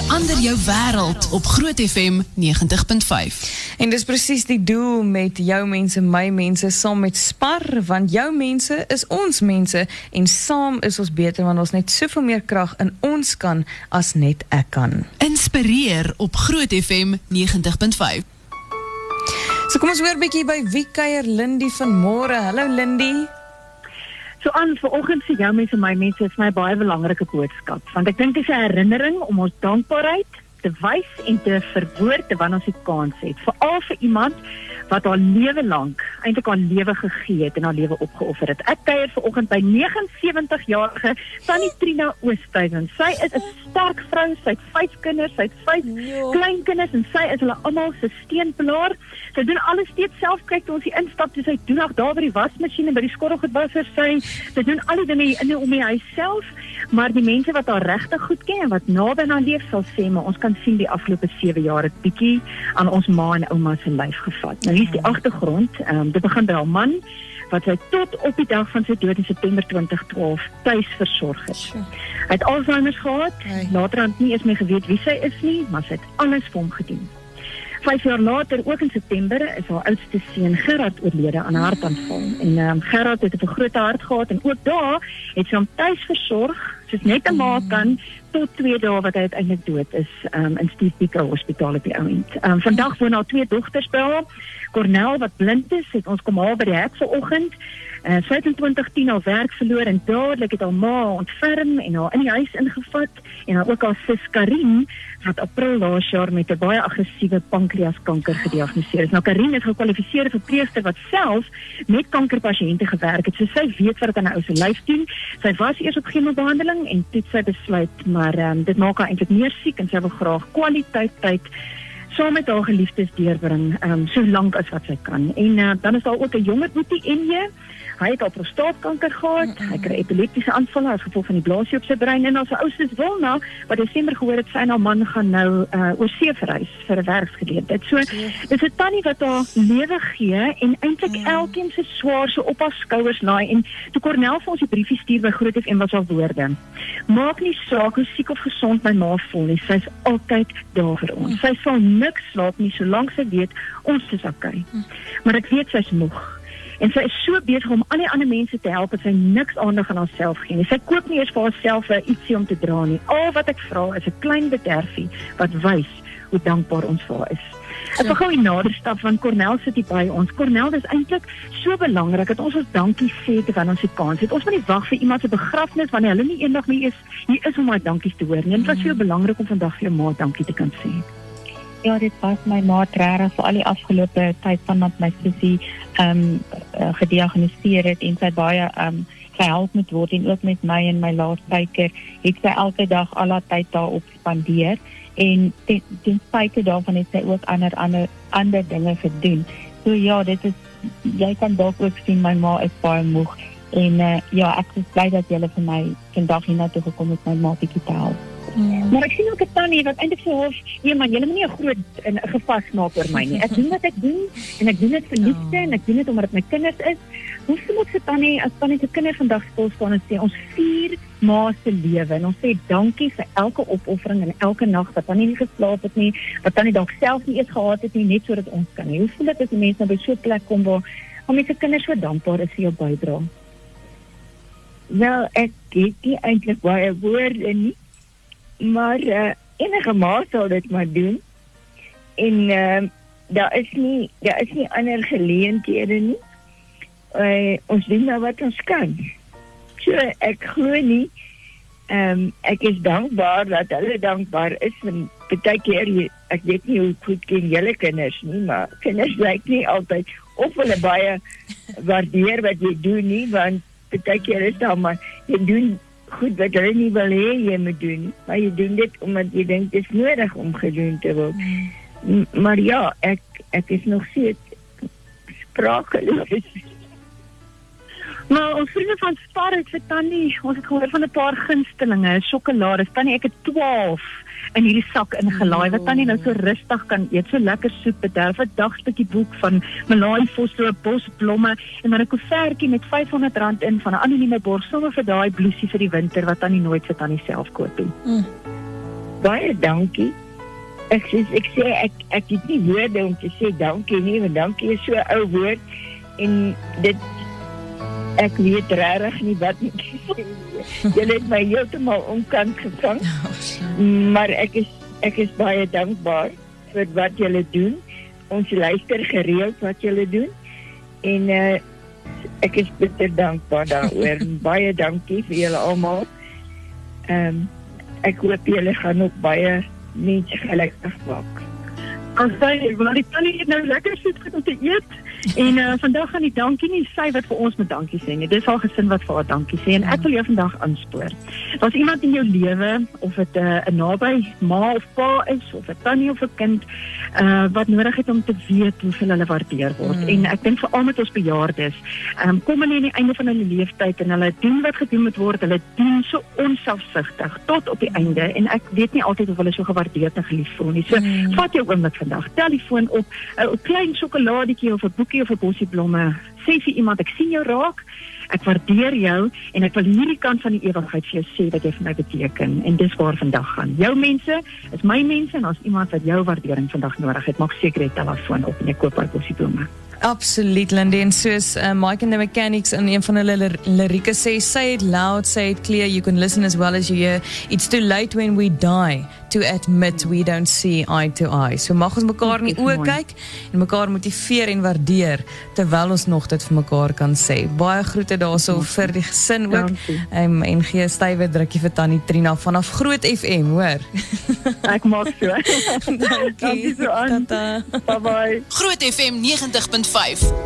verander jou wêreld op Groot FM 90.5. En dis presies die doel met jou mense, my mense saam met Spar, want jou mense is ons mense en saam is ons beter want ons net soveel meer krag in ons kan as net ek kan. Inspireer op Groot FM 90.5. So kom ons hoor 'n bietjie by wie kuier Lindy vanmôre. Hallo Lindy. So aan vanoggend se jou mense my mense is my baie belangrike boodskap want ek dink dit is 'n herinnering om ons dankbaarheid te wys en te verwoord terwyl ons die kans het veral vir iemand wat haar lewe lank eintlik haar lewe gegee het en haar lewe opgeoffer het. Ek kuier vanoggend by 79 jarige Tannie Trina Oosthuizen. Sy is 'n sterk vrou, sy het 5 kinders, sy het 5 kleinkinders en sy is hulle almal se steunpilaar. Sy doen alles steeds self kyk toe ons hier instap, sy doen nog daar by die wasmasjien en by die skottelgoedwasser sy. Sy doen al die dinge in en om die huis self, maar die mense wat haar regtig goed ken en wat naby aan haar leef sal sê, maar ons kan sien die afgelope 7 jaar het bietjie aan ons ma en ouma se lyf gevat. Nou hier is die agtergrond. Ehm um, dit begin by haar man wat sy tot op die dag van sy dood in September 2012 tuis versorg het. Hy het Alzheimer gehad. Hey. Later aan nie eens meer geweet wie sy is nie, maar sy het alles vir hom gedoen. 5 jaar later, ook in September, is haar oudste seun Gerard oorlede aan 'n hartaanval. En ehm um, Gerard het 'n groot hart gehad en ook daar het sy hom tuis versorg, soos net 'n ma kan tot 2 dae wat hy uiteindelik dood is um, in Biko Hospitaal op die ouend. Um, vandag woon haar twee dogters by haar. Cornel wat blind is, het ons kom haal by die hek vanoggend. Uh, in 2010 haar werk verloor en dadelik het haar ma ontferm en haar in die huis ingevat en haar ook haar sus Karin wat April laas jaar met 'n baie aggressiewe pankreaskanker gediagnoseer is. Nou Karin is gekwalifiseerde verpleegster wat self met kankerpasiënte gewerk het. So sy weet wat dit aan 'n ou se lyf doen. Sy was eers op chemobehandeling en toe sy besluit maar um, dit maak haar eintlik meer siek en sy wil graag kwaliteit tyd saam met haar geliefdes deurbring, um, so lank as wat sy kan. En uh, dan is daar ook 'n jonger boetie Enje. Hy het al prostaatkanker gehad. Hy kry epileptiese aanvalle as gevolg van die blaasie op sy brein en as 'n oudste Wilna wat Desember gehoor het sy en haar man gaan nou uh, oor see verhuis vir 'n werksgeleentheid. So dis 'n tannie wat haar lewe gee en eintlik Ja. elkeen se swaar so op haar skouers laai en toe Cornel vir ons die briefie stuur by Groot FM was haar woorde. Maak nie saak hoe siek of gesond my ma voel nie, sy's altyd daar vir ons. Sy sal niks slaap nie solank sy weet ons is okay. Maar ek weet sy's moeg. En sy is so besig om al die ander mense te help dat sy niks aandag aan haarself gee nie. Sy koop nie eens vir haarself ietsie om te dra nie. Al wat ek vra is 'n klein bederfie wat wys hoe dankbaar ons vir haar is. Ek wil gou nader stap want Cornel sit hier by ons. Cornel, dis eintlik so belangrik dat ons ons dankie sê terwyl ons die kans het. Ons moet nie wag vir iemand se begrafnis wanneer hulle nie eendag meer is hier is om haar dankies te hoor nie. Dit was so belangrik om vandag vir jou ma dankie te kan sê. Ja, dit was my ma regtig vir al die afgelope tyd vandat my sussie ehm um, het en sy baie ehm um, moet word ook met my en my laastyker het sy elke dag al haar tyd daarop spandeer en ten, ten spyte daarvan het sy ook ander ander ander dinge gedoen. So ja, dit is jy kan dalk ook sien my ma is baie moeg en uh, ja, ek is bly dat jy vir my vandag hiernatoe gekom het my ma bietjie te help. Maar ek sien ook 'n tannie wat eintlik sê hof, nee man, julle moet nie 'n groot 'n gevas maak oor my nie. Ek doen wat ek doen en ek doen dit vir liefde en ek doen dit omdat dit my kinders is. Hoe sê moet se tannie as tannie se kinders vandag stil staan en sê ons vier ma se lewe en ons sê dankie vir elke opoffering en elke nag wat tannie nie geslaap het nie, wat tannie dalk self nie eens gehad het nie net sodat ons kan. hê. Hoe voel dit as mense nou by so 'n plek kom waar waar mense kinders so dankbaar is vir jou bydrae? Wel, ek het nie eintlik baie woorde nie. Maar uh, enige ma sal dit maar doen. En uh, daar is nie daar is nie ander geleenthede nie. Uh, ons doen maar wat ons kan. So ek glo nie ehm um, is dankbaar dat hulle dankbaar is baie keer ek weet nie hoe goed ken julle kinders nie, maar kinders lyk nie altyd of hulle baie waardeer wat jy doen nie want baie keer is maar jy doen goed wat hulle nie wil hê jy moet doen maar jy doen dit omdat jy dink dit is nodig om gedoen te word. M- Maar ja, ek ek is nog steeds sprakeloos. Maar ons vriende van Spar het vir Tannie, ons het gehoor van 'n paar gunstelinge, sjokolade. Tannie, ek het 12 in hierdie sak ingelaai wat Tannie nou so rustig kan eet. So lekker soet bederf, 'n dagstukkie boek van Malaai Fosso, bosblomme en dan 'n koevertjie met R500 in van 'n anonieme borg sommer vir daai bloesie vir die winter wat Tannie nooit vir Tannie self koop nie. baie dankie. Ek sê ek sê ek ek het nie woorde om te sê dankie nie, want dankie is so 'n ou woord en dit ek weet regtig nie wat ek sê. Julle het my heeltemal omkant gevang. Maar ek is ek is baie dankbaar vir wat julle doen. Ons luister gereeld wat julle doen. En uh ek is bitter dankbaar daaroor. baie dankie vir julle almal. Ehm um, ek hoop julle gaan nog baie mense gelukkig maak. Ons sê, want die tannie het nou lekker soet goed om te eet. En uh, vandag gaan die dankie nie sy wat vir ons moet dankie sê nie. Dis haar gesin wat vir haar dankie sê en ek wil jou vandag aanspoor. Daar's iemand in jou lewe of dit uh, 'n naby ma of pa is of 'n tannie of 'n kind uh, wat nodig het om te weet hoeveel hulle waardeer word. Mm. En ek dink veral met ons bejaardes, um, kom hulle aan die einde van hulle lewenstyd en hulle doen wat gedoen moet word. Hulle doen so onselfsugtig tot op die einde en ek weet nie altyd of hulle so gewaardeerd en geliefd voel nie. So mm. vat jou oomblik vandag. Telefoon op 'n klein sjokoladetjie of 'n boekie of 'n bosie blomme. Sê vir iemand ek sien jou raak. Ek waardeer jou en ek wil hierdie kant van die ewigheid vir jou sê wat jy vir my beteken en dis waar vandag gaan. Jou mense is my mense en as iemand wat jou waardering vandag nodig het, maak seker jy telefoon op en jy koop daai bosie blomme. Absoluut, Lindy. En soos uh, Mike and the Mechanics in een van hulle lir lirieke sê, say it loud, say it clear, you can listen as well as you hear. It's too late when we die to admit we don't see eye to eye. So mag ons mekaar in die oë kyk en mekaar motiveer en waardeer terwyl ons nog dit vir mekaar kan sê. Baie groete daarso vir die gesin ook. Um, en gee 'n stywe drukkie vir Tannie Trina vanaf Groot FM, hoor. Ek maak so. Dankie. Dankie so aan. Tata. Bye bye. Groot FM 90.5